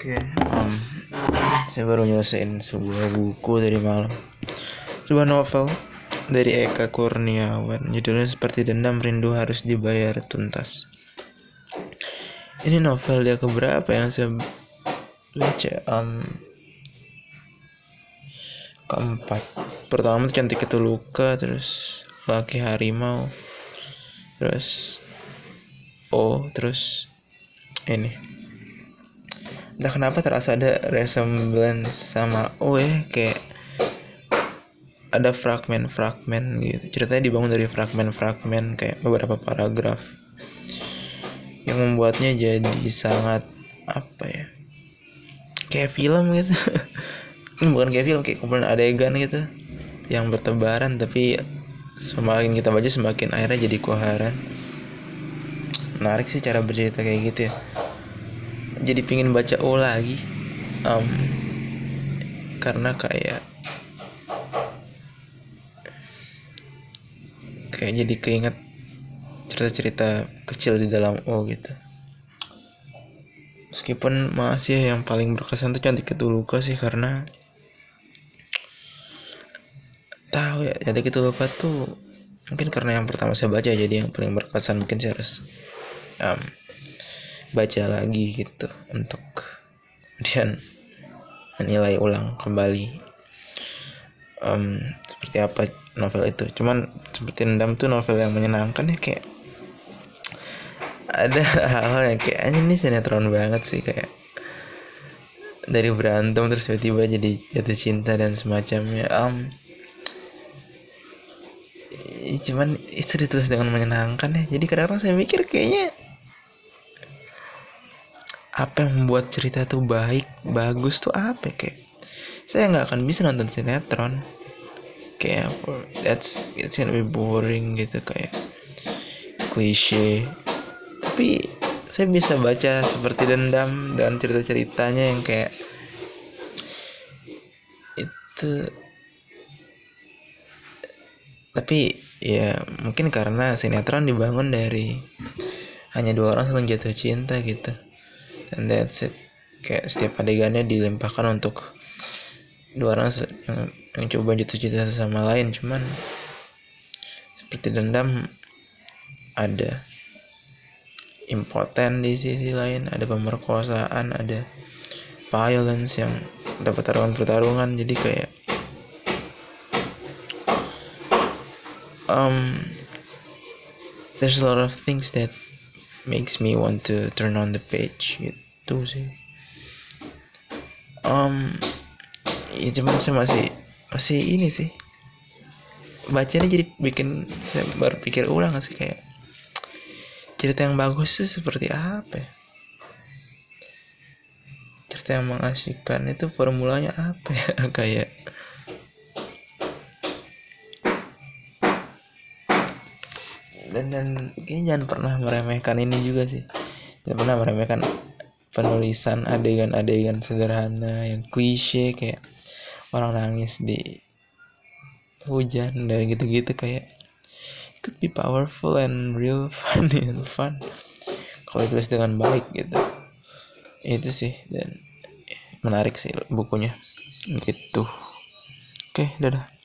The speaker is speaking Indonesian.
Oke, um, saya baru nyelesain sebuah buku dari malam. Sebuah novel dari Eka Kurniawan. Judulnya seperti dendam rindu harus dibayar tuntas. Ini novel dia keberapa yang saya baca? Um, keempat. Pertama cantik itu luka, terus laki harimau, terus oh, terus ini entah kenapa terasa ada resemblance sama ya kayak ada fragmen-fragmen gitu. Ceritanya dibangun dari fragmen-fragmen kayak beberapa paragraf yang membuatnya jadi sangat apa ya kayak film gitu. Bukan kayak film kayak kumpulan adegan gitu yang bertebaran tapi semakin kita baca semakin akhirnya jadi koheren menarik sih cara bercerita kayak gitu ya jadi pingin baca O lagi. Um, karena kayak kayak jadi keinget cerita-cerita kecil di dalam O gitu. Meskipun masih yang paling berkesan tuh cantik itu luka sih karena tahu ya cantik itu luka tuh mungkin karena yang pertama saya baca jadi yang paling berkesan mungkin saya harus um, baca lagi gitu untuk kemudian menilai ulang kembali um, seperti apa novel itu. Cuman seperti dendam tuh novel yang menyenangkan ya kayak ada hal-hal yang kayak ini sinetron banget sih kayak dari berantem terus tiba-tiba jadi jatuh cinta dan semacamnya. Um, cuman itu ditulis dengan menyenangkan ya. Jadi kadang-kadang saya mikir kayaknya apa yang membuat cerita tuh baik bagus tuh apa ya? kayak saya nggak akan bisa nonton sinetron kayak that's it's gonna be boring gitu kayak klise tapi saya bisa baca seperti dendam dan cerita-ceritanya yang kayak itu tapi ya mungkin karena sinetron dibangun dari hanya dua orang saling jatuh cinta gitu and that's it. Kayak setiap adegannya dilimpahkan untuk dua orang yang, yang coba jatuh cinta sama lain. Cuman seperti dendam ada impoten di sisi lain ada pemerkosaan ada violence yang ada pertarungan-pertarungan jadi kayak um there's a lot of things that makes me want to turn on the page. Gitu sih. Um ya cuman saya masih masih ini sih. Bacanya jadi bikin saya berpikir ulang sih kayak cerita yang bagus sih seperti apa ya? Cerita yang mengasihkan itu formulanya apa ya? Kayak dan dan kayaknya jangan pernah meremehkan ini juga sih. Jangan pernah meremehkan penulisan adegan-adegan sederhana yang klise kayak orang nangis di hujan dan gitu-gitu kayak it could be powerful and real funny and fun. Kalau ditulis dengan baik gitu. Itu sih dan menarik sih bukunya. Gitu. Oke dadah